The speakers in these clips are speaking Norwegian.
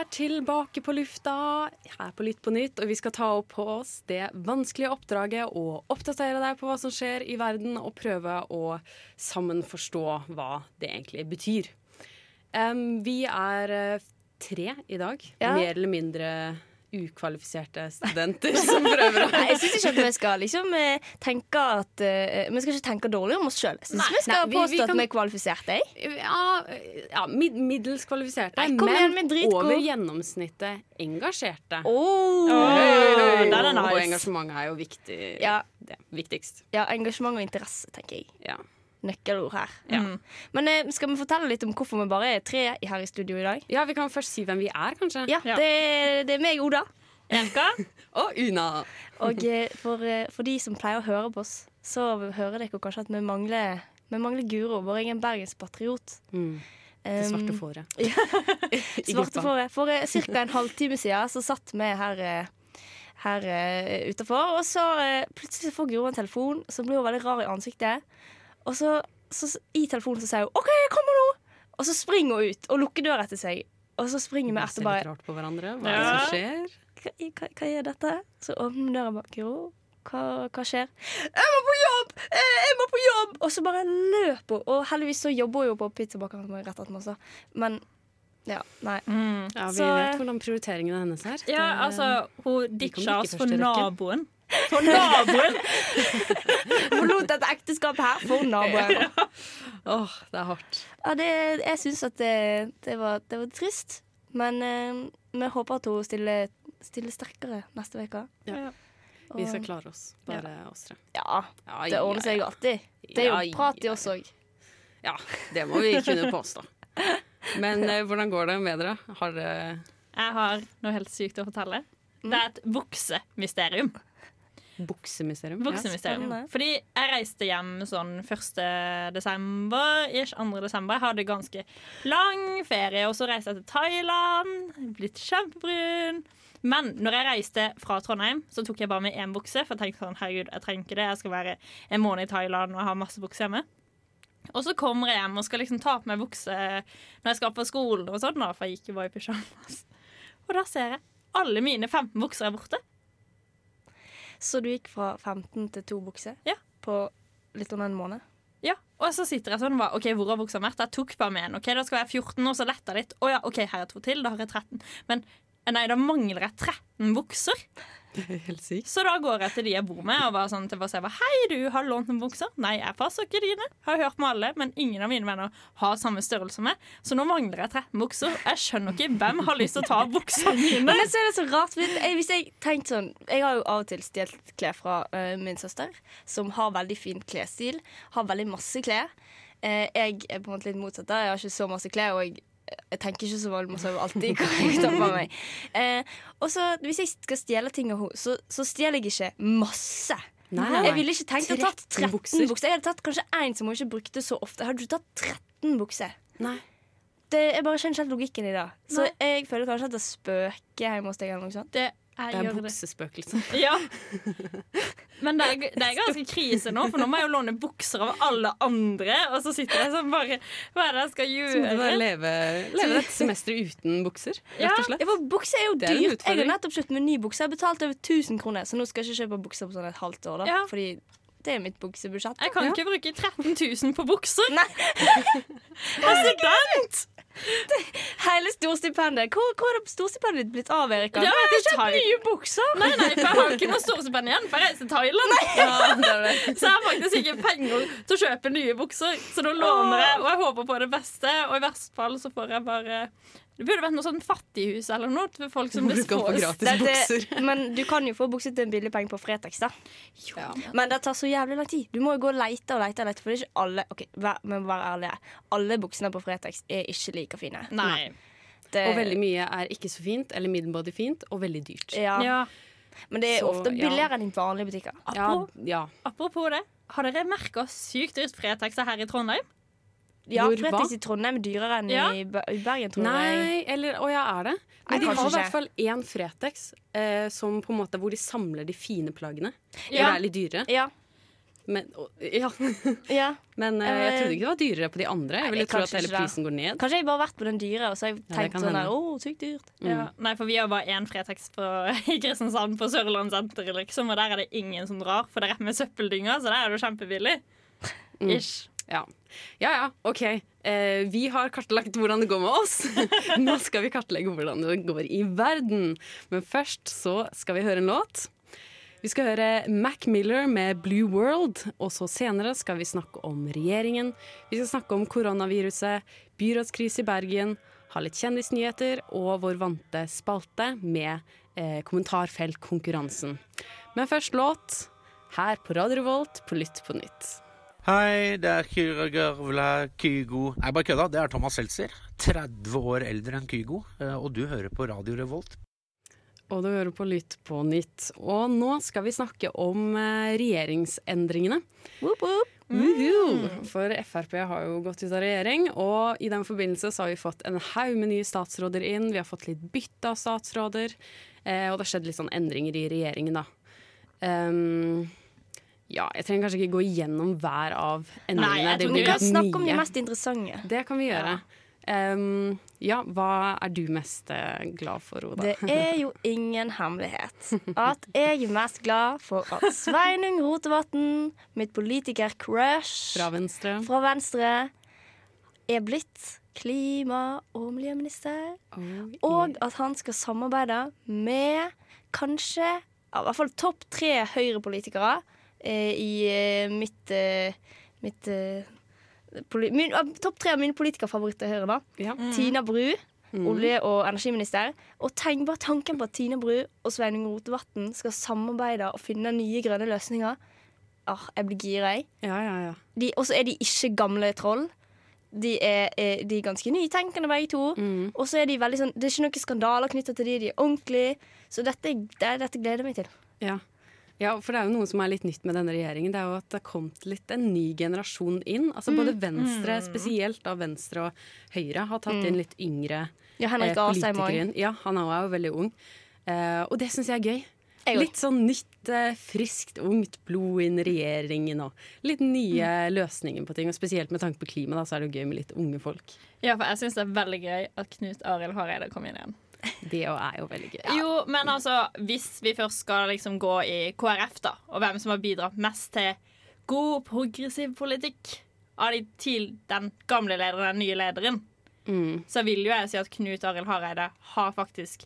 er tilbake på lufta her på Lytt på nytt, og vi skal ta opp på oss det vanskelige oppdraget å oppdatere deg på hva som skjer i verden, og prøve å sammen forstå hva det egentlig betyr. Um, vi er eh, tre i dag, Ja. mer eller mindre ukvalifiserte studenter som prøver å Nei, jeg syns ikke at vi skal liksom eh, tenke at uh, Vi skal ikke tenke dårlig om oss sjøl. Jeg syns vi skal nei, vi- vi påstå kan- at vi er kvalifiserte. Jeg. Ja, ja mid middels kvalifiserte, Nei, men igjen, vi er over gjennomsnittet engasjerte. Oh. oh, nice. Og engasjementet er jo viktig. Ja. Det, viktigst. Ja, engasjement og interesse, tenker jeg. Ja. Nøkkelord her. Ja. Mm. Men eh, skal vi fortelle litt om hvorfor vi bare er tre her i studio i dag? ja, vi kan først si hvem vi er, kanskje. Ja, Det, det er meg, Oda. Og Una. Og eh, for, eh, for de som pleier å høre på oss, så hører dere kanskje at vi mangler, vi mangler Guro, vår egen bergenspatriot. Mm. Det svarte fåret. I Svarte gruppa. fåret. For ca. en halvtime siden så satt vi her, eh, her uh, utafor, og så eh, plutselig får Guro en telefon, som blir veldig rar i ansiktet. Og så, så i telefonen så sier hun OK, jeg kommer nå! Og så springer hun ut og lukker døra etter seg. Og så springer vi etter ser bare litt rart på hverandre. Hva er Ja. det som skjer? hva, hva, hva er dette? Så åpner døra bak «Jo, Hva, hva skjer? 'Jeg må på jobb! Eh, Jeg må på jobb!' Og så bare løper hun. Og heldigvis så jobber hun jo på pizzabakeren er rett etter meg. Men ja, nei. Ja, Vi Så, vet eh, hvordan prioriteringene hennes er. Ja, altså, hun ditcha oss for naboen. For naboen! Forlot her for naboen. Åh, det er hardt. Ja, det, jeg syns at det, det, var, det var trist. Men eh, vi håper at hun stiller, stiller sterkere neste uke. Ja. Vi skal klare oss, bare oss tre. Ja, Ja, det ordner seg alltid. Det er jo prat i oss òg. Ja, det må vi kunne påstå. Men eh, hvordan går det med dere? Har dere Jeg har noe helt sykt å fortelle. Det er et buksemysterium. Buksemysterium? Buksemysterium. Ja, Fordi jeg reiste hjem sånn 1. desember, ish 2. desember. Jeg hadde ganske lang ferie, og så reiste jeg til Thailand. Blitt kjempebrun. Men når jeg reiste fra Trondheim, så tok jeg bare med én bukse. For jeg tenkte sånn, herregud, jeg trenger ikke det. Jeg skal være en måned i Thailand og ha masse bukser hjemme. Og så kommer jeg hjem og skal liksom ta på meg bukse når jeg skal på skolen, og sånn da, for jeg gikk jo bare i pysjamas. Og da ser jeg alle mine 15 bukser er borte. Så du gikk fra 15 til to bukser Ja. på litt under en måned? Ja, og så sitter jeg sånn OK, hvor har buksa vært? Jeg tok bare med en. OK, da skal jeg være 14, og så letta litt. Å ja, OK, her er to til. Da har jeg 13. Men eh, nei, da mangler jeg 13 bukser. Helt sykt. Så da går jeg til de jeg bor med, og bare sånn til Basse, Hei, du har lånt noen bukser? Nei, jeg passer ikke dine. Har hørt med alle, men ingen av mine venner har samme størrelse som meg. Så nå mangler jeg 13 bukser. Jeg skjønner ikke hvem har lyst til å ta buksene mine. Men så er det så rart. Jeg, hvis jeg tenkte sånn Jeg har jo av og til stjålet klær fra uh, min søster, som har veldig fin klesstil. Har veldig masse klær. Uh, jeg er på en måte litt motsatt. Jeg har ikke så masse klær, og jeg, jeg tenker ikke så veldig masse alltid hva jeg tar på meg. Eh, og så hvis jeg skal stjele ting av henne, så, så stjeler jeg ikke masse. Nei, nei, nei. Jeg ville ikke tenkt å ha 13 13 bukser. bukser. Jeg hadde tatt kanskje én som hun ikke brukte så ofte. Jeg hadde du tatt 13 bukser. Nei. Det, jeg bare kjenner ikke helt logikken i det. Så jeg føler kanskje at det spøker hjemme hos deg. eller noe sånt. Det, Det er buksespøkelset. buksespøkelse. Ja. Men det er, det er ganske krise nå, for nå må jeg jo låne bukser av alle andre. Og så sitter jeg sånn bare Hva er det jeg skal gjøre? Så må du bare leve, leve dette semesteret uten bukser, rett og slett. Ja, for bukser er jo dyrt. er. Jeg har nettopp kjøpt meg ny bukse. Jeg har betalt over 1000 kroner, så nå skal jeg ikke kjøpe bukser på sånn et halvt år. da Ja. Fordi det er mitt buksebudsjett. Jeg kan ikke bruke 13 000 på bukser. Nei. Student! Hele storstipendet. Hvor, hvor er det storstipendet ditt blitt av, Erika? Ja, jeg har kjøpt nye bukser! Nei, nei, for jeg har ikke noe storstipend igjen, for jeg reiser til Thailand. Ja, det er det. Så jeg har faktisk ikke penger til å kjøpe nye bukser. Så nå låner jeg, og jeg håper på det beste. Og i verste fall så får jeg bare Det burde vært noe sånn fattighus eller noe for folk som Hvor blir gratis. Men du kan jo få bukser til en billig penge på Fretex, da. Ja. Men det tar så jævlig lang tid. Du må jo gå og leite og leite, og leite for det er ikke alle Ok, vær, men vær ærlig. Alle buksene på Fretex er ikke like fine. Nei. Det, Og veldig mye er ikke så fint, eller middelmådig fint, og veldig dyrt. ja. Ja. Men det er Så, ofte ja. billigere enn i vanlige butikker. Ja, Apropos, ja. apropos det, har dere merka sykt dyrt Fretex her i Trondheim? Ja, Hvor hva? i Trondheim er dyrere enn Ja. i, i Bergen, tror jeg. Nei, eller Å ja, er det? Nei, Men de har i hvert fall én Fretex eh, som på en måte hvor de samler de fine plaggene. Ja. Eller er litt dyrere. Ja, Men, å, ja. ja. Men eh, jeg trodde ikke det var dyrere på de andre. Jeg ville tro at hele prisen går ned. Kanskje jeg bare har vært på den dyre, og så har jeg Ja, tenkt sånn der, å, sykt dyrt. Ja. Nei, for vi har bare én Fretex på, i Kristiansand, på Sørland senter, liksom. Og der er det ingen som drar, for det er rett med søppeldynga, så der er det jo kjempebillig. Ish. Ja ja, ja OK. Eh, vi har kartlagt hvordan det går med oss. Nå skal vi kartlegge hvordan det går i verden. Men først så skal vi høre en låt. Vi skal høre Mac Miller med 'Blue World', og så senere skal vi snakke om regjeringen. Vi skal snakke om koronaviruset, byrådskrise i Bergen, ha litt kjendisnyheter og vår vante spalte med eh, kommentarfeltkonkurransen. Men først låt her på Radio Revolt på Lytt på nytt. Hei, det er Kyra Gørvla Kygo Nei, bare kødda. Det er Thomas Seltzer. 30 år eldre enn Kygo. eh, Og du hører på Radio Revolt. Og du hører på Lytt på nytt. Og nå skal vi snakke om eh, regjeringsendringene. Woop, woop. Mm. For Frp har jo gått ut av regjering, og i den forbindelse så har vi fått en haug med nye statsråder inn. Vi har fått litt bytte av statsråder, eh, og det har skjedd litt sånn endringer i regjeringen, da. Ehm, ja, jeg trenger kanskje ikke gå igjennom hver av endringene. Nei, jeg tror Vi kan snakke om de mest interessante. Det kan vi gjøre. Ehm, ja, hva er du mest eh, glad for, Oda? Det er jo ingen hemmelighet at jeg er mest glad for at Sveinung Rotevatn, mitt politiker-crush Fra Venstre? fra Venstre, er blitt klima- og miljøminister. Og at han skal samarbeide med kanskje ja, i hvert fall topp tre høyrepolitikere i eh, mitt, eh, mitt eh, min, Topp tre av mine politikerfavoritter i Høyre, da. Ja. Tina Bru, olje- og energiminister. Og tenk bare tanken på at Tina Bru og Sveinung Rotevatn skal samarbeide og finne nye grønne løsninger. Ah, jeg blir gira, jeg. Ja, ja, ja. Og så er de ikke gamle troll. De er, er, de er ganske nytenkende, begge to. Mm. Og så er de veldig sånn Det er ikke noen skandaler knytta til de, de er ordentlige. Så dette, det, dette gleder jeg meg til. Ja. Ja, for det er jo noe som er litt nytt med denne regjeringen. Det er jo at det har kommet litt en ny generasjon inn. Altså Både Venstre, spesielt da Venstre og Høyre, har tatt inn litt yngre Ja, Henrik eh, politikere. Ja, han er jo veldig ung. Eh, og det syns jeg er gøy. Litt sånn nytt, eh, friskt, ungt blod inn i regjeringen og litt nye løsninger på ting. Og spesielt med tanke på klima, da, så er det jo gøy med litt unge folk. Ja, for jeg syns det er veldig gøy at Knut Arild Hareide kom inn igjen. Det er jo veldig gøy. Jo, men altså, hvis vi først skal liksom gå i KrF, da, og hvem som har bidratt mest til god, progressiv politikk av de til den gamle lederen, den nye lederen, Mm. så vil jo jeg si at Knut Arild Hareide har faktisk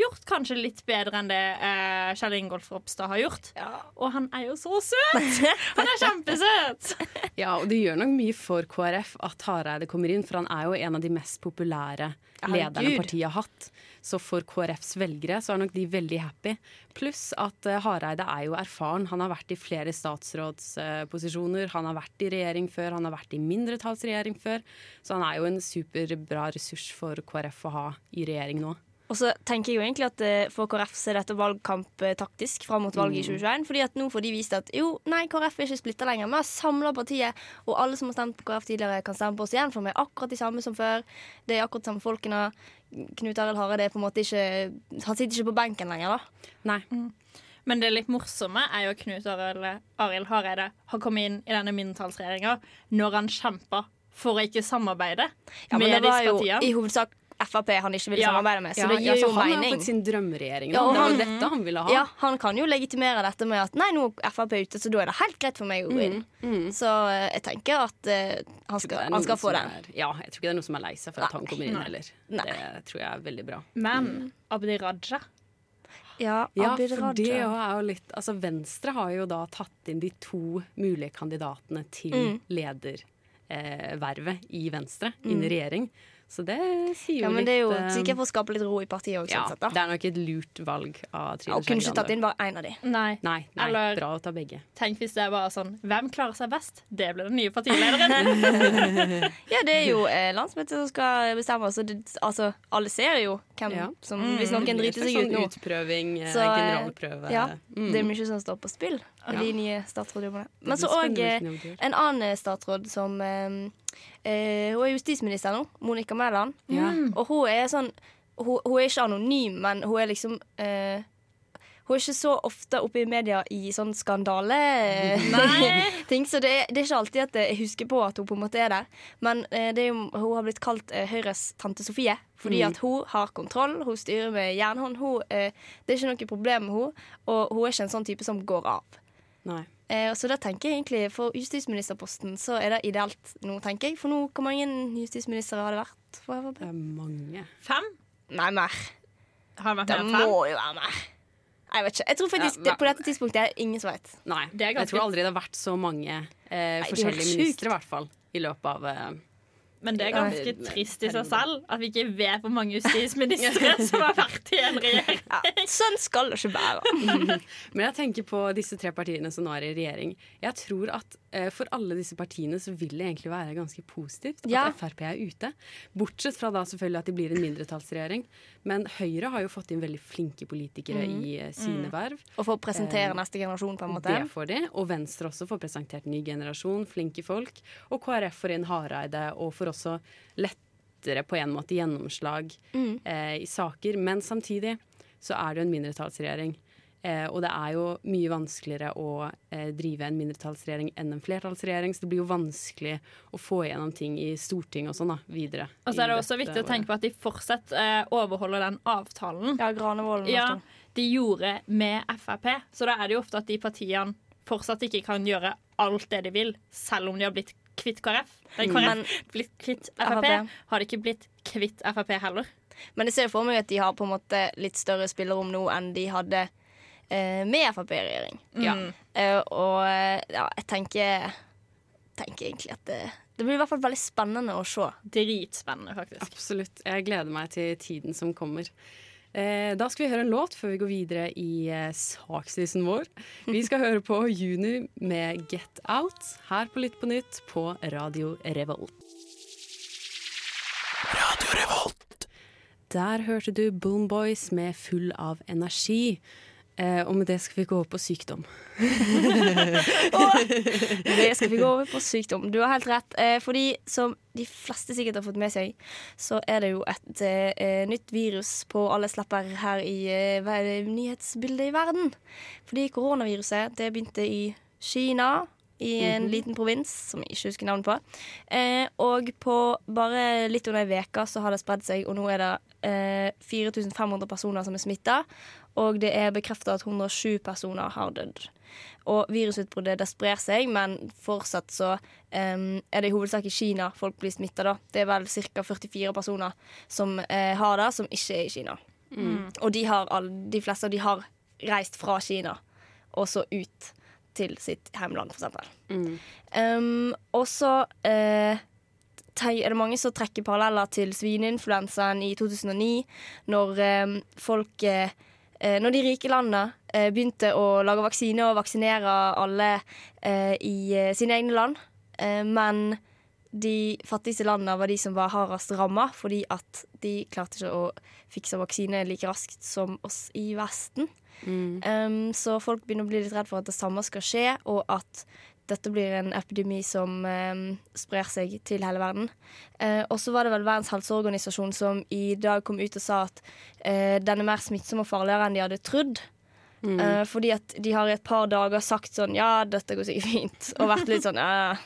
gjort kanskje litt bedre enn det eh, Kjell Ingolf Ropstad har gjort. Og han er jo så søt! Han er kjempesøt! Ja, og det gjør nok mye for KrF at Hareide kommer inn, for han er jo en av de mest populære lederne partiet har hatt. Så for KrFs velgere så er nok de veldig happy. Pluss at uh, Hareide er jo erfaren. Han har vært i flere statsrådsposisjoner. han har vært i regjering før, han har vært i mindretallsregjering før. Så han er jo en superbra ressurs for KrF å ha i regjering nå. Og så tenker jeg jo egentlig at eh, for KrF så er dette valgkamptaktisk fram mot valget i 2021. Fordi at nå får de vist at jo, nei, KrF er ikke splitta lenger. Vi har samla partiet, og alle som har stemt på KrF tidligere, kan stemme på oss igjen, for vi er akkurat de samme som før. Det er akkurat de samme folkene. Knut Arild Hareide er på en måte ikke Han sitter ikke på benken lenger, da. Nei. Men det litt morsomme er jo at Knut Arild Hareide har kommet inn i denne mindretallsregjeringa når han kjemper for å ikke samarbeide Ja, men med det var disse jo partiene. i hovedsak Frp han ikke vil Ja. samarbeide med, så Ja, det ja, gir jo så han har mening. fått sin drømmeregjering. Ja, nå. det var jo han- dette han ville ha. Ja, Han kan jo legitimere dette med at nei, nå er Frp ute, så da er det helt greit for meg å gå inn. Så eh, jeg tenker at uh, han skal, han skal få den. Er, ja, jeg tror ikke det er noen som er lei seg for at han kommer inn Nei. heller. Nei. Det tror jeg er veldig bra. Men Abdi Raja Ja, Ja, for det er jo litt Altså Venstre har jo da tatt inn de to mulige kandidatene til Mm. ledervervet eh, i Venstre inn i regjering. Så det sier jo Ja, men litt det er jo sikkert for å skape litt ro i partiet òg, ja, sånn Det er nok et lurt valg av Trine Og kunne ikke tatt inn bare én av de. Nei. Nei, nei Eller- bra å ta begge. Tenk hvis det er bare sånn Hvem klarer seg best? Det blir den nye partilederen. Ja, det er jo eh, landsmøtet som skal bestemme. Så det, altså, alle ser jo hvem Ja. som Hvis noen driter seg ut sånn nå. utprøving, eh, Så, eh, generalprøve. Ja, Mm. det er mye som står på spill i de nye statsrådjobbene. Men så òg gjør. en annen eh, statsråd som eh, eh, Hun er justisminister nå, Monica Mæland. Ja. Og hun er sånn hun, hun er ikke anonym, men hun er liksom eh, hun er ikke så ofte oppe i media i sånn skandale-ting, så det er, det er ikke alltid at jeg husker på at hun på en måte er der. Men eh, det er jo, hun har blitt kalt eh, Høyres tante Sofie, fordi Mm. at hun har kontroll. Hun styrer med jernhånd. Hun, eh, det er ikke noe problem med henne, og hun er ikke en sånn type som går av. Nei. Eh, så da tenker jeg egentlig For justisministerposten så er det ideelt nå, tenker jeg. For nå, hvor mange justisministre har det vært for Frp? Det er mange. Fem? Nei, mer. Har det vært Det mer enn fem? må jo være mer. Jeg vet ikke. Jeg tror faktisk Ja, det, men- På dette tidspunktet er det ingen som vet. Nei. Det er Jeg tror aldri det har vært så mange eh, er forskjellige ministre, i hvert fall. I løpet av eh, Men det er ganske trist i seg selv at vi ikke vet hvor mange justisministre som har vært i en regjering. Ja, sånn skal det ikke være. Men jeg tenker på disse tre partiene som nå er i regjering. Jeg tror at for alle disse partiene så vil det egentlig være ganske positivt at Ja. Frp er ute. Bortsett fra da selvfølgelig at de blir en mindretallsregjering. Men Høyre har jo fått inn veldig flinke politikere mm. i sine sine verv. Og får presentere Eh, neste generasjon, på en måte. Det får de. Og Venstre også får presentert ny generasjon, flinke folk. Og KrF får inn Hareide og får også lettere på en måte gjennomslag Mm. eh, i saker. Men samtidig så er det jo en mindretallsregjering. Eh, og det er jo mye vanskeligere å eh, drive en mindretallsregjering enn en flertallsregjering, så det blir jo vanskelig å få igjennom ting i Stortinget og sånn da, videre. Og så er det også viktig å tenke på at de fortsatt eh, overholder den avtalen Ja, Granevolden. ja, de gjorde med Frp. Så da er det jo ofte at de partiene fortsatt ikke kan gjøre alt det de vil, selv om de har blitt kvitt KrF. Men KrF Men- blitt kvitt Frp. FrP. Har de ikke blitt kvitt Frp heller. Men jeg ser for meg at de har på en måte litt større spillerom nå enn de hadde med Frp i regjering. Ja. Eh, og eh, ja, jeg tenker, tenker egentlig at det, det blir i hvert fall veldig spennende å se. Dritspennende, faktisk. Absolutt. Jeg gleder meg til tiden som kommer. Eh, da skal vi høre en låt før vi går videre i eh, sakslisten vår. Vi skal høre på Juni med Get Out her på Lytt på nytt på Radio Revolt. Radio Revolt. Der hørte du Boomboys med Full av energi. Eh, og med det skal vi gå over på sykdom. Det skal vi gå over på sykdom. Du har helt rett. Eh, fordi som de fleste sikkert har fått med seg, så er det jo et eh, nytt virus på alles lepper her i eh, nyhetsbildet i verden. Fordi koronaviruset det begynte i Kina. I en liten provins som jeg ikke husker navnet på. Eh, og på bare litt under ei uke så har det spredd seg, og nå er det eh, 4500 personer som er smitta. Og det er bekrefta at 107 personer har dødd. Og virusutbruddet det sprer seg, men fortsatt så um, er det i hovedsak i Kina folk blir smitta. Det er vel ca. 44 personer som uh, har det, som ikke er i Kina. Og de, har all, de fleste av de har reist fra Kina og så ut til sitt hjemland, for eksempel. Um, og så uh, er det mange som trekker paralleller til svineinfluensaen i 2009, når um, folk eh, Når de rike landene eh, begynte å lage vaksiner og vaksinere alle eh, i eh, sine egne land. Eh, men de fattigste landene var de som var hardest ramma, fordi at de klarte ikke å fikse vaksine like raskt som oss i Vesten. Um, så folk begynner å bli litt redd for at det samme skal skje, og at dette blir en epidemi som um, sprer seg til hele verden. Eh, og så var det vel Verdens helseorganisasjon som i dag kom ut og sa at eh, den er mer smittsom og farligere enn de hadde trodd. Eh, fordi at de har i et par dager sagt sånn Ja, dette går sikkert fint. Og vært litt sånn ja,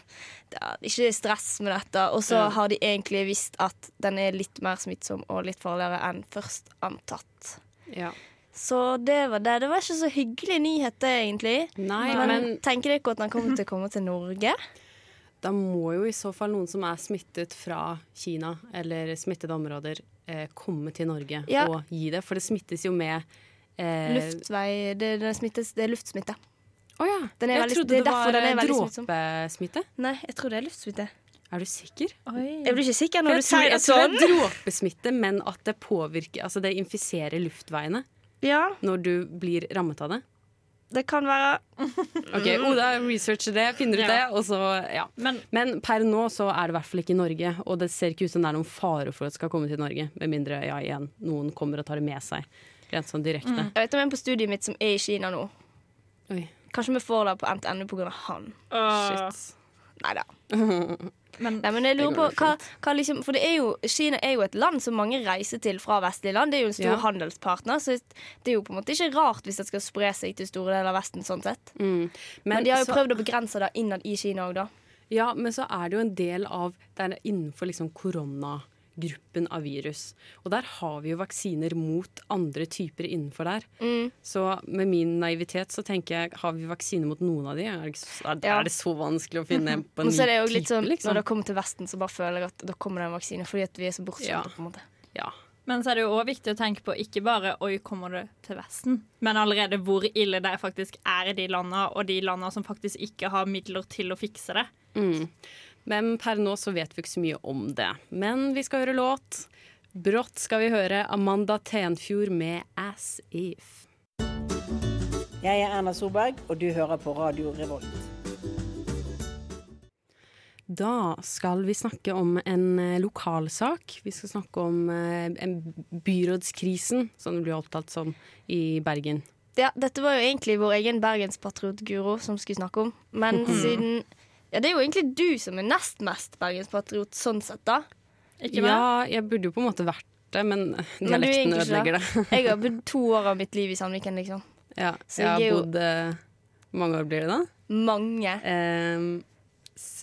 det Ikke stress med dette. Og så har de egentlig visst at den er litt mer smittsom og litt farligere enn først antatt. Ja. Så det var det. Det var ikke så hyggelig nyhet, det, egentlig. Nei, men, men tenker dere at den kommer til å komme til Norge? da må jo i så fall noen som er smittet fra Kina eller smittede områder, eh, komme til Norge Ja. og gi det. For det smittes jo med eh, Luftvei Det, det, smittes, det er luftsmitte. Å ja. Den er jeg veldig- trodde det det, var den eh, dråpesmitte. Nei, jeg tror det er luftsmitte. Er du sikker? Er du ikke sikker når Jeg du det sier jeg tror sånn? det er dråpesmitte, men at det påvirker Altså det infiserer luftveiene Ja, når du blir rammet av det. det kan være. Ok, Oda researcher det, finner ut Ja. det, og så ja. Men Men per nå så er det i hvert fall ikke i Norge, og det ser ikke ut som det er noen fare for at det skal komme til Norge, med mindre ja, igjen, noen kommer og tar det med seg. Rent sånn direkte. Jeg vet om en på studiet mitt som er i Kina nå. Oi, Kanskje vi får det på NTNU pga. han. Uh. shit. Nei da. Men Nei, men jeg lurer på hva, hva liksom, For det er jo, Kina er jo et land som mange reiser til fra vestlige land. Det er jo en stor Ja. handelspartner, så det er jo på en måte ikke rart hvis det skal spre seg til store deler av Vesten. sånn sett Mm. Men, de har jo så- prøvd å begrense det innad i Kina òg, da. Ja, men så er det jo en del av Det er innenfor liksom koronagruppen av virus. Og der har vi jo vaksiner mot andre typer innenfor der. Mm. Så med min naivitet så tenker jeg, har vi vaksiner mot noen av de? Er det, er, Ja. er det så vanskelig å finne på en det jo ny litt type, sånn liksom? når det kommer til Vesten, så bare føler jeg at da kommer det en vaksine, fordi at vi er så bortskjemte. Ja. på en måte. Ja. Men så er det jo også viktig å tenke på ikke bare 'oi, kommer det til Vesten', men allerede hvor ille det faktisk er i de landene, og de landene som faktisk ikke har midler til å fikse det. Mm. Men per nå så vet vi ikke så mye om det. Men vi skal høre låt. Brått skal vi høre Amanda Tenfjord med 'As If'. Jeg er Erna Solberg, og du hører på Radio Revolt. Da skal vi snakke om en eh, lokalsak. Vi skal snakke om eh, en byrådskrisen, som det blir opptatt som i Bergen. Ja, dette var jo egentlig vår egen bergenspatriot Guro som skulle snakke om. Men siden Ja, det er jo egentlig du som er nest mest bergenspatriot sånn sett, da. Ikke meg? Ja, jeg burde jo på en måte vært det, men dialekten men ødelegger det. Jeg har bodd to år av mitt liv i Sandviken, liksom. Ja, Så jeg jeg har bodd eh, Hvor mange år blir det da? Mange. Eh,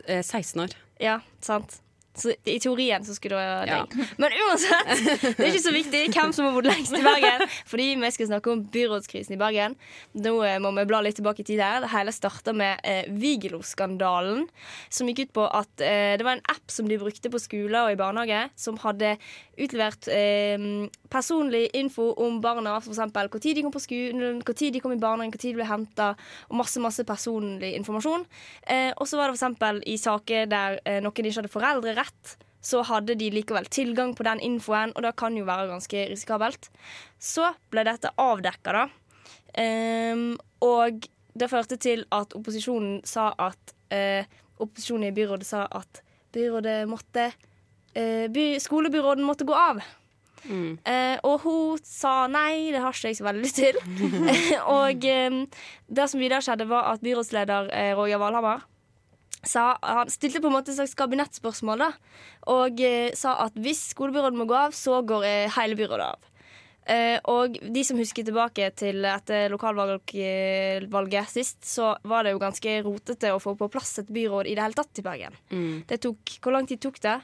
eh, 16 år. Ja, sant. Så i teorien så skulle det være Ja. deg. Men uansett, det er ikke så viktig hvem som har bodd lengst i Bergen. Fordi vi skal snakke om byrådskrisen i Bergen. Nå eh, må vi bla litt tilbake i tid her. Det hele starta med eh, Vigelo-skandalen. Som gikk ut på at eh, det var en app som de brukte på skoler og i barnehage, som hadde utlevert eh, personlig info om barna. F.eks. når de kom på skolen, når de kom i barnehagen, når de ble henta. Og masse masse personlig informasjon. Eh, og så var det f.eks. i saker der eh, noen ikke hadde foreldrerett. Så hadde de likevel tilgang på den infoen, og det kan jo være ganske risikabelt. Så ble dette avdekka, da. Um, og det førte til at opposisjonen sa at uh, Opposisjonen i byrådet sa at byrådet måtte uh, by, Skolebyråden måtte gå av. Mm. Uh, og hun sa nei, det har ikke jeg så veldig lyst til. og um, det som videre skjedde, var at byrådsleder Roger Valhammer sa, han stilte på en måte et slags kabinettspørsmål da, og eh, sa at hvis skolebyrådet må gå av, så går eh, hele byrådet av. Eh, og de som husker tilbake til etter lokalvalget sist, så var det jo ganske rotete å få på plass et byråd i det hele tatt i Bergen. Mm. Det tok, Hvor lang tid tok det?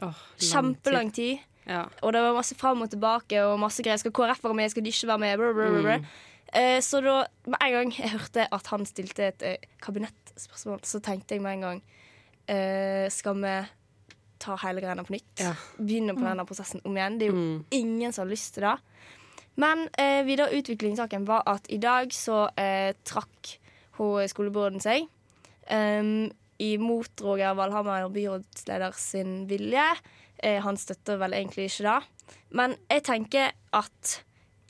Åh, lang tid. Kjempelang tid. Ja. Og det var masse fram og tilbake og masse greier. Skal KrF være med, skal de ikke være med? Brr, brr, brr, brr. Eh, så da, med en gang jeg hørte at han stilte et eh, kabinettspørsmål, så tenkte jeg med en gang eh, Skal vi ta hele greia på nytt? Ja. Begynne på denne prosessen om igjen? Det er jo Mm. ingen som har lyst til det. Men eh, videre utvikling i saken var at i dag så eh, trakk hun skolebyråden seg. Um, imot Roger Valhammer, byrådsleder sin vilje. Eh, han støtter vel egentlig ikke det. Men jeg tenker at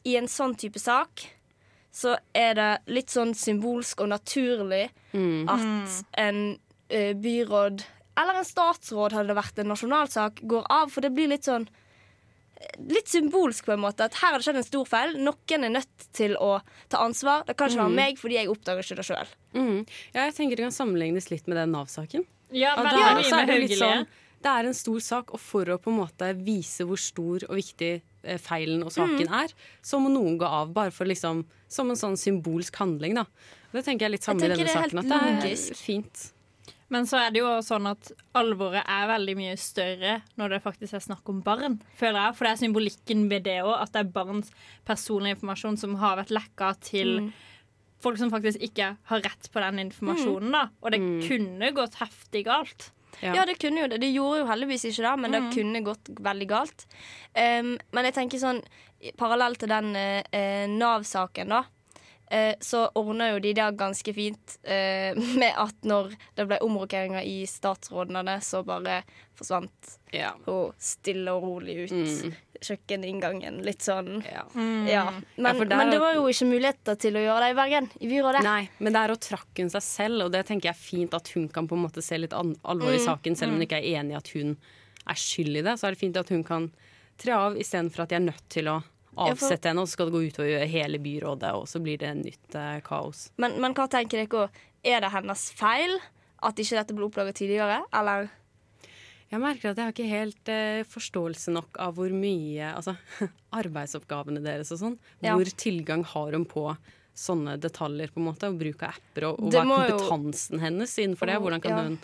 i en sånn type sak så er det litt sånn symbolsk og naturlig Mm. at en eh, byråd eller en statsråd, hadde det vært en nasjonalsak, går av. For det blir litt sånn Litt symbolsk, på en måte. At her har det skjedd en stor feil. Noen er nødt til å ta ansvar. Det kan ikke være meg, fordi jeg oppdager ikke det sjøl. Mm. Ja, jeg tenker det kan sammenlignes litt med den Nav-saken. Ja, Ja, det, er med det, litt sånn, det er en stor sak, og for å på en måte vise hvor stor og viktig eh, feilen og saken Mm. er, så må noen gå av. Bare for liksom, som en sånn symbolsk handling. da. Det tenker jeg litt samme i denne det saken. At det er logisk. fint. Men så er det jo sånn at alvoret er veldig mye større når det faktisk er snakk om barn. føler jeg. For det er symbolikken ved det òg, at det er barns personlig informasjon som har vært lekka til Mm. folk som faktisk ikke har rett på den informasjonen. da. Og det Mm. kunne gått heftig galt. Ja. Ja, det kunne jo det. Det gjorde jo heldigvis ikke det, men det kunne gått veldig galt. Um, men jeg tenker sånn, Parallelt parallell til den eh, Nav-saken, da. Eh, så ordna jo de det ganske fint eh, med at når det ble omrokeringer i statsrådene, så bare forsvant Ja. hun stille og rolig ut Mm. kjøkkeninngangen. Litt sånn. Ja. Mm. Ja. Men, ja, men det var jo ikke muligheter til å gjøre det i Bergen, i byrådet. Nei, men der òg trakk hun seg selv, og det tenker jeg er fint at hun kan på en måte se litt alvor i Mm, saken, selv om hun ikke er enig i at hun er skyld i det. Så er det fint at hun kan tre av istedenfor at de er nødt til å Ja, avsette henne, og så skal det gå utover hele byrådet, og så blir det nytt eh, kaos. Men, men hva tenker dere? Er det hennes feil at ikke dette ble oppdaget tidligere, eller? Jeg merker at jeg har ikke helt eh, forståelse nok av hvor mye Altså arbeidsoppgavene deres og sånn. Ja. Hvor tilgang har hun på sånne detaljer, på en måte, og bruk av apper, og, og hva er kompetansen jo- hennes innenfor det? Hvordan kan Ja. hun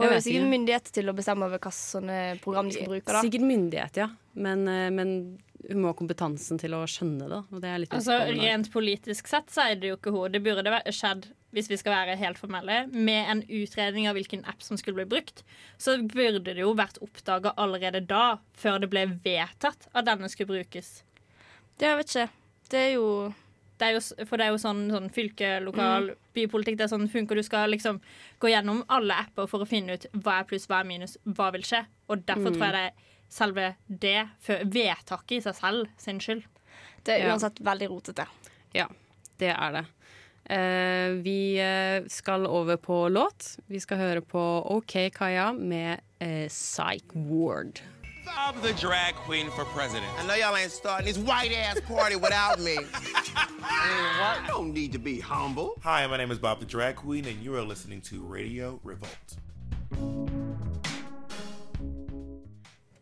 Hun har sikkert myndighet til å bestemme over sånne program de skal bruke. da Sikkert myndighet, ja. Men, eh, men hun må ha kompetansen til å skjønne det. Og det er litt Altså, rent politisk sett så er det jo ikke hun. Det burde vært skjedd, hvis vi skal være helt formelle, med en utredning av hvilken app som skulle bli brukt. Så burde det jo vært oppdaga allerede da, før det ble vedtatt at denne skulle brukes. Det jeg vet ikke. Det er jo Det er jo, for det er jo sånn, sånn fylke, lokal, Mm. bypolitikk. Det er sånn funker. Du skal liksom gå gjennom alle apper for å finne ut hva er pluss, hva er minus, hva vil skje. Og derfor Mm. tror jeg det er selve det, før- vedtaket i seg selv, sin skyld. Det er Ja. uansett veldig rotete. Ja, det er det. Eh, vi eh, skal over på låt. Vi skal høre på OK Kaja med eh, Psych Ward. I'm the drag queen for president. I know y'all ain't starting this white ass party without me. what? Don't need to be humble. Hi, my name is Bob the Drag Queen, and you are listening to Radio Revolt.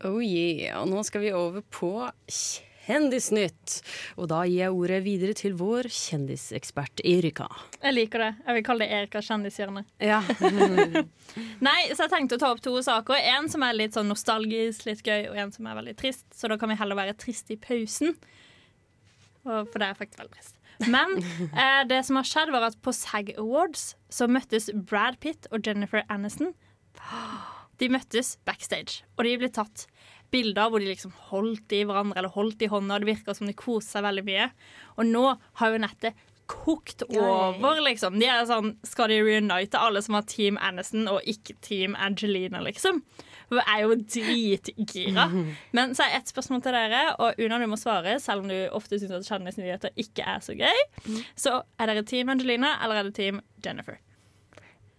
Oh yeah. Og nå skal vi over på Kjendisnytt. Og da gir jeg ordet videre til vår kjendisekspert Erika. Jeg liker det. Jeg vil kalle det Erika kjendishjørnet. Ja. Nei, så jeg tenkte å ta opp to saker. En som er litt sånn nostalgisk, litt gøy, og en som er veldig trist. Så da kan vi heller være trist i pausen. Og- For det er faktisk veldig trist. Men eh, det som har skjedd, var at på SAG Awards så møttes Brad Pitt og Jennifer Aniston. De møttes backstage, og de ble tatt bilder hvor de liksom holdt i hverandre eller holdt i hånda. Det virka som de koste seg veldig mye. Og nå har jo nettet kokt over, liksom. De er sånn, Skal de reunite alle som har Team Aniston og ikke Team Angelina, liksom? Hun er jo dritgira. Men så er ett spørsmål til dere, og Una, du må svare, selv om du ofte syns at kjendisnyheter ikke er så gøy. Så er dere Team Angelina, eller er det Team Jennifer?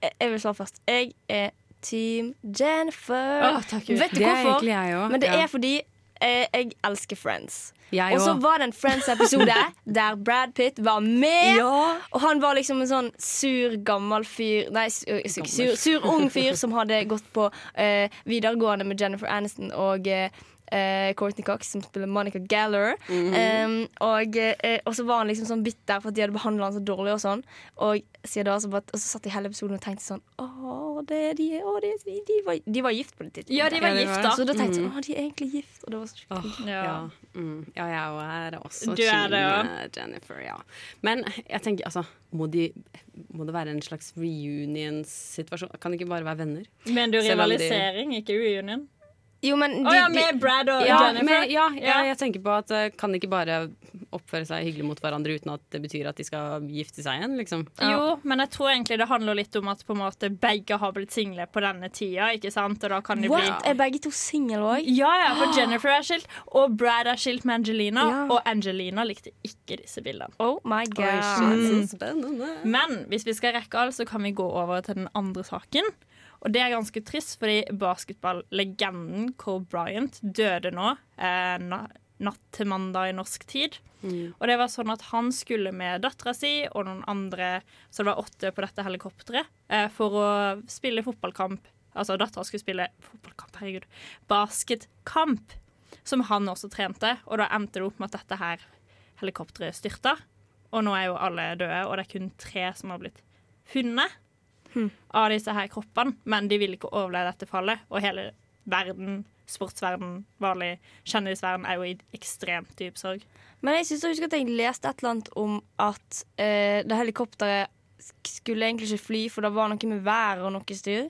Jeg vil svare først. Jeg er Team Jennifer. Oh, takk Vet du Det er Men det ja. er fordi eh, jeg elsker Friends. Og så var det en Friends-episode der Brad Pitt var med. Og han var liksom en sånn sur, gammel fyr Nei, sur, sur, sur ung fyr som hadde gått på eh, videregående med Jennifer Aniston og eh, eh, Courtney Cox, som spiller Monica Geller. Mhm. Um, og, eh, så var han liksom sånn bitter for at de hadde behandla han så dårlig. Og sånn Og siden da så, bare, og så satt jeg hele episoden og tenkte sånn Å, det, de, å det, de, de, var, de var gift på det tidspunktet. Ja, de var gift da. Så da tenkte jeg Mm. sånn Å, de er egentlig gift. Og det var så skikkelig. Ja. Ja. Mm. ja, jeg er også Du er det, ja. eh, Jennifer, ja. Men jeg tenker, altså må, de, må det være en slags reunion-situasjon? Kan det ikke bare være venner? Men du rivalisering, ikke reunion? Jo, men Å ja, med Brad og ja, Jennifer? Med, ja, ja, Ja. jeg tenker på at eh, kan de ikke bare oppføre seg hyggelig mot hverandre uten at det betyr at de skal gifte seg igjen, liksom? Jo, men jeg tror egentlig det handler litt om at på en måte begge har blitt single på denne tida. ikke sant? Og da kan de What? bli Er begge to single òg? Ja, ja, for Jennifer er skilt, og Brad er skilt med Angelina. Ja. Og Angelina likte ikke disse bildene. Oh my god. Mm. Så spennende. Men hvis vi skal rekke alt, så kan vi gå over til den andre saken. Og det er ganske trist, fordi basketballegenden Cole Bryant døde nå eh, natt til mandag i norsk tid. Og det var sånn at han skulle med dattera si og noen andre, så det var åtte på dette helikopteret, eh, for å spille fotballkamp. Altså dattera skulle spille fotballkamp, herregud. Basketkamp, som han også trente. Og da endte det opp med at dette her helikopteret styrta. Og nå er jo alle døde, og det er kun tre som har blitt funnet av disse her kroppene. Men de vil ikke overleve dette fallet, og hele verden, sportsverden, vanlig kjendisverden, er jo i ekstremt dyp sorg. Men jeg synes jeg husker at jeg leste et eller annet om at eh, det helikopteret skulle egentlig ikke fly, for det var noe med været og noe styr.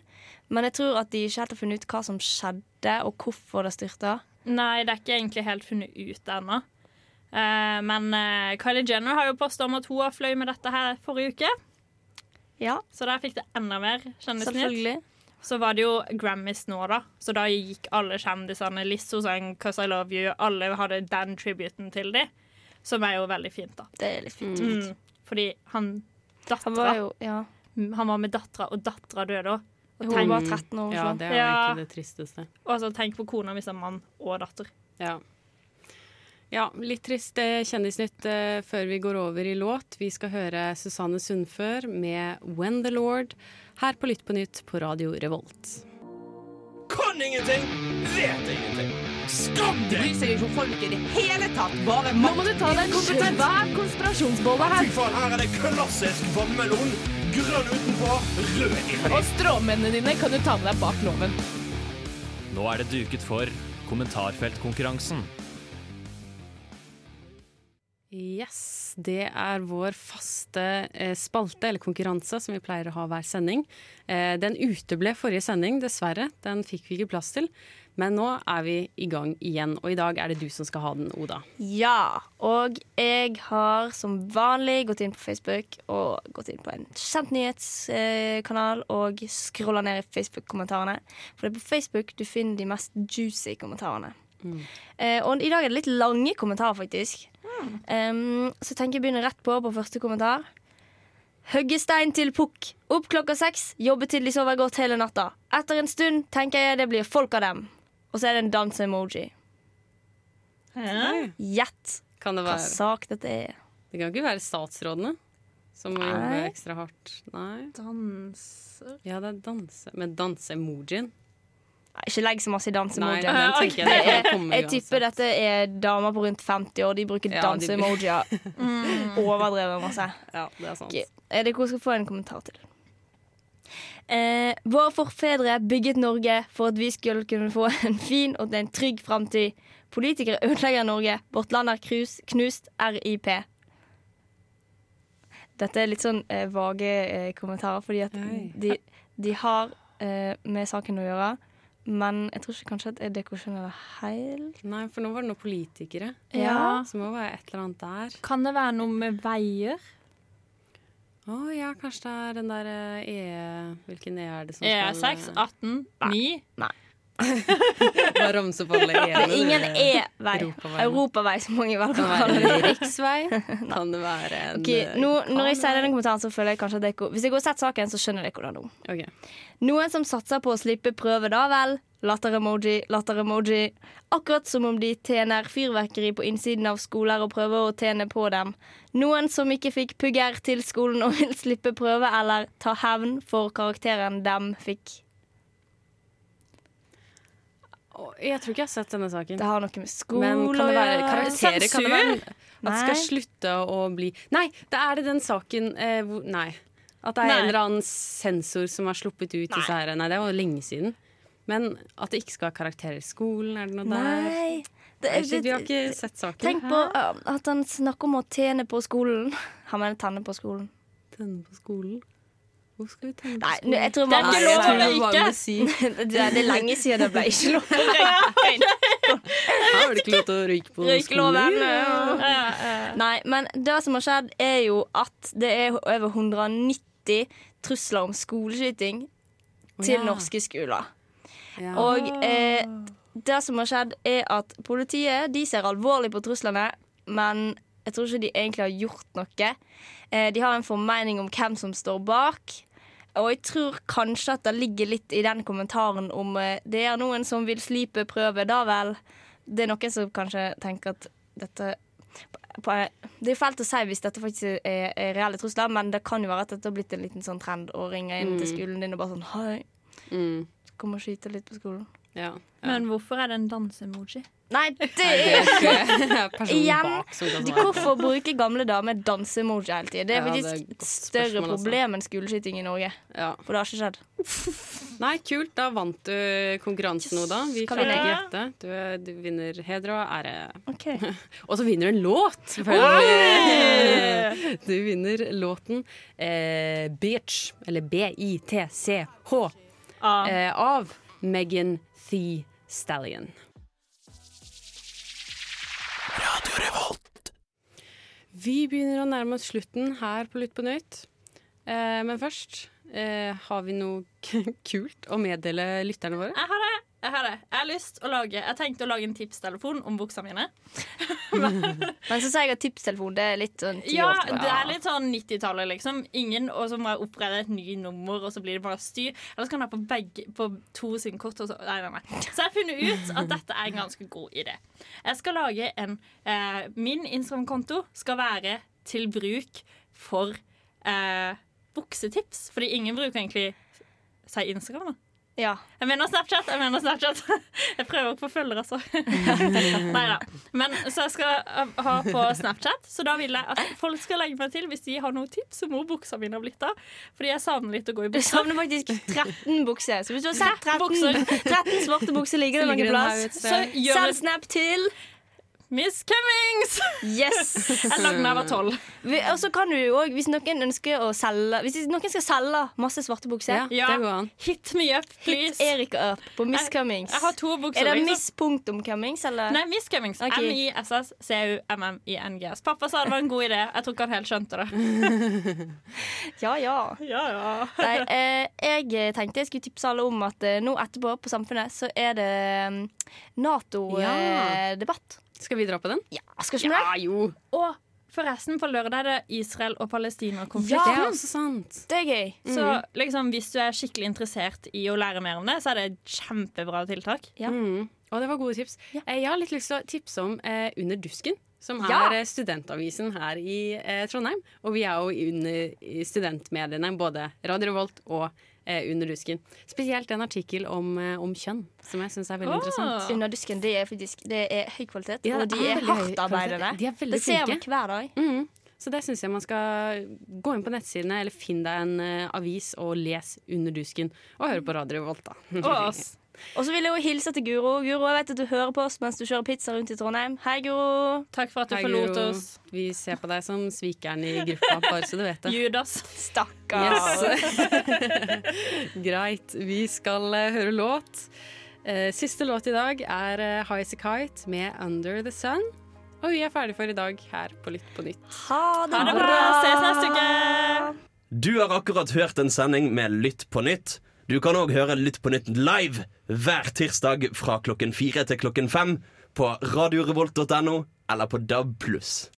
Men jeg tror at de ikke helt har funnet ut hva som skjedde, og hvorfor det styrta. Nei, det er ikke egentlig helt funnet ut ennå. Uh, men uh, Kylie Jenner har jo posta om at hun har fløy med dette her forrige uke. Ja. Så der fikk det enda mer kjendisnytt. Så var det jo Grammys nå, da. Så da gikk alle kjendisene Lizzo sang 'Cause I Love You'. Alle hadde den tributen til dem, som er jo veldig fint, da. Det er litt fint. Mm. Fordi han dattera Han var jo ja. Han var med dattera, og dattera døde òg. Hun var 13 år. Ja, det er ja. egentlig det tristeste. Og så tenk på kona hvis en mann og datter. Ja. Ja, litt trist eh, kjendisnytt eh, før vi går over i låt. Vi skal høre Susanne Sundfør med 'When the Lord' her på Lytt på nytt på Radio Revolt. Kan ingenting, vet ingenting. Skam deg! Bryr seg ikke om folk i det hele tatt. Bare Nå må du ta deg en svær konspirasjonsbolle Fy her. faen, her er det klassisk vannmelon. Grønn utenpå, rød inni. Og stråmennene dine kan du ta med deg bak loven. Nå er det duket for kommentarfeltkonkurransen. Yes, det er vår faste eh, spalte, eller konkurranse, som vi pleier å ha hver sending. Eh, den uteble forrige sending, dessverre. Den fikk vi ikke plass til. Men nå er vi i gang igjen, og i dag er det du som skal ha den, Oda. Ja, og jeg har som vanlig gått inn på Facebook og gått inn på en kjent nyhetskanal og scrolla ned i Facebook-kommentarene. For det er på Facebook du finner de mest juicy kommentarene. Eh, og i dag er det litt lange kommentarer, faktisk. Um, så jeg tenker jeg begynner rett på på første kommentar. Høggestein til pukk. Opp klokka seks. Jobbe til de sover godt hele natta. Etter en stund tenker jeg det blir folk av dem. Og så er det en danse-emoji. Gjett hva sak dette er. Det kan ikke være statsrådene som må jobbe ekstra hardt. Nei. Danser Ja, det er danse med danse-emojien. Ikke legg så masse i danseemojier. Jeg, jeg, jeg Det det Jeg tipper dette er damer på rundt 50 år. De bruker Ja, danseemojier mm. Overdrevet masse. Ja, det er sant. Ok, eh, Dere skal få en kommentar til. Eh, våre forfedre bygget Norge for at vi skulle kunne få en fin og en trygg framtid. Politikere ødelegger Norge. Vårt land er krus, knust. RIP. Dette er litt sånn eh, vage eh, kommentarer, fordi at de, de har eh, med saken å gjøre. Men jeg tror ikke kanskje at det konstitusjonelle det helt Nei, for nå var det noen politikere. Ja. Så må det være et eller annet der. Kan det være noe med veier? Å ja, kanskje det er den der eh, E... Hvilken E er det som skal E6, 18, 9 Nei. Bare ramse opp alle E-ene. er ingen E-vei. Europavei. Som mange velger Kan å kalle det. riksvei? Kan det være en okay, nå, når jeg sier denne kommentaren, så føler jeg kanskje at det Hvis jeg går og sett saken, så skjønner dere det nå. Okay. Noen som satser på å slippe prøve, da vel. Latter-emoji, latter-emoji. Akkurat som om de tjener fyrverkeri på innsiden av skoler og prøver å tjene på dem. Noen som ikke fikk pugger til skolen og vil slippe prøve eller ta hevn for karakteren dem fikk. Jeg tror ikke jeg har sett denne saken. Det har noe med skole Men kan det være karakterer? Kan det være at det skal slutte å bli Nei, det er det den saken eh, hvor Nei. At det er Nei. en eller annen sensor som har sluppet ut disse her Nei, det var lenge siden. Men at det ikke skal ha karakterer i skolen, er det noe der? Nei. Det Nei, er, vi har ikke sett saken. Tenk på uh, at han snakker om å tjene på skolen. Han mener tenne på skolen. Tenne på skolen? Hvor skal vi tenke på Nei, skolen? jeg tror Det er man- ikke lov å røyke. si. det, er, er lenge siden det ble ikke lov å røyke. Her var det ikke lov til å røyke på skolen. ja. Nei, men det som har skjedd, er jo at det er over 190 trusler om skoleskyting til norske skoler. Ja. Og eh, det som har skjedd, er at politiet de ser alvorlig på truslene, men jeg tror ikke de egentlig har gjort noe. Eh, de har en formening om hvem som står bak. Og jeg tror kanskje at det ligger litt i den kommentaren om eh, det er noen som vil slipe prøve, da vel. Det er noen som kanskje tenker at dette på, Det er fælt å si hvis dette faktisk er, er reelle trusler, men det kan jo være at dette har blitt en liten sånn trend å ringe inn til Mm. skolen din og bare sånn Hei, Mm. kom og skyte litt på skolen. Ja. Men hvorfor er det en dansemoji? Nei, det er ikke Igjen, de- hvorfor bruker gamle damer dansemoji hele tiden? Det er Ja, det faktisk et et større spørsmål, altså. problem enn skoleskyting i Norge. Ja. For det har ikke skjedd. Nei, kult. Da vant du konkurransen, Oda. Vi kan ikke gjette. Du, du vinner heder og ære. Okay. Og så vinner du en låt. Du vinner låten eh, Bitch, eller B-I-T-C-H, eh, av Megan Thee Stallion. Radio Revolt. Vi begynner å nærme oss slutten her på Lytt på nytt. Eh, men først, eh, har vi noe kult å meddele lytterne våre? Jeg har det. Jeg har det. Jeg har lyst å lage Jeg tenkte å lage en tipstelefon om buksene mine. Men så sier jeg at tipstelefon det er litt sånn Ja, år det er litt sånn 90-tallet, liksom. Ingen, og så må jeg opprette et ny nummer, og så blir det bare styr. Eller så kan jeg ha på begge På to sine kort. og Så, nei, nei, nei. så jeg har funnet ut at dette er en ganske god idé. Jeg skal lage en eh, Min Instagram-konto skal være til bruk for eh, buksetips. Fordi ingen bruker egentlig seg Instagram, da. Ja. Jeg mener Snapchat. Jeg mener Snapchat Jeg prøver å få følgere, altså. Nei da. Men så jeg skal uh, ha på Snapchat, så da vil jeg at folk skal legge meg til hvis de har noen tips om hvor buksa mine har blitt av. Fordi jeg savner litt å gå i Du buksa. savner faktisk 13 bukser. Så hvis du har sett 13, bukser. 13 svarte bukser ligger det noen plass, så send snap til Miss Cummings! Yes! Jeg lagde den da jeg var tolv. Vi- Og så kan du jo også, hvis noen ønsker å selge Hvis noen skal selge masse svarte bukser, Ja, ja. Hit me up, please. hit. Erika up på Miss Jeg- Cummings. Jeg har to bukser. Er det liksom. Miss punktum Cummings, eller? Nei, Miss Cummings. Okay. M-I-S-S-C-U-M-M-I-N-G-S. Pappa sa det var en god idé. Jeg tror ikke han helt skjønte det. Ja, ja. Ja, ja. Nei, eh, jeg tenkte jeg skulle tipse alle om at eh, nå etterpå på Samfunnet så er det mm, Ja. Skal vi dra på den? Ja, skal ikke ja, jo. Og forresten, på lørdag er det Israel og Palestina-konflikt. Ja. Det er også sant. Det er gøy. Så liksom, hvis du er skikkelig interessert i å lære mer om det, så er det et kjempebra tiltak. Ja. Mm. Og det var gode tips. Ja. Jeg har litt lyst til å tipse om eh, Under dusken. Som er Ja. eh, studentavisen her i eh, Trondheim. Og vi er jo under i studentmediene, både Radio Revolt og eh, Under dusken. Spesielt en artikkel om, eh, om kjønn, som jeg syns er veldig oh. interessant. Under dusken, det er faktisk Det er høy kvalitet, Ja, og de er er hardtarbeidende. De er veldig det ser vi hver dag. Mhm. Så det syns jeg man skal gå inn på nettsidene, eller finn deg en eh, avis og les Under dusken. Og høre på Radio Revolt, da. Og oss. Og så vil jeg jo hilse til Guro. Guro, jeg vet at du hører på oss mens du kjører pizza rundt i Trondheim. Hei, Guro. Takk for at du Hei, forlot Guro. oss. Vi ser på deg som svikeren i gruppa, bare så du vet det. Judas. Stakkars. Yes. Greit. Vi skal eh, høre låt. Eh, siste låt i dag er uh, High As A Kite med Under The Sun. Og vi er ferdig for i dag her på Lytt på nytt. Ha det, Ha det bra. Ses neste uke. Du har akkurat hørt en sending med Lytt på nytt. Du kan òg høre Lytt på nytt live hver tirsdag fra klokken fire til klokken fem på radiorevolt.no eller på DAB+.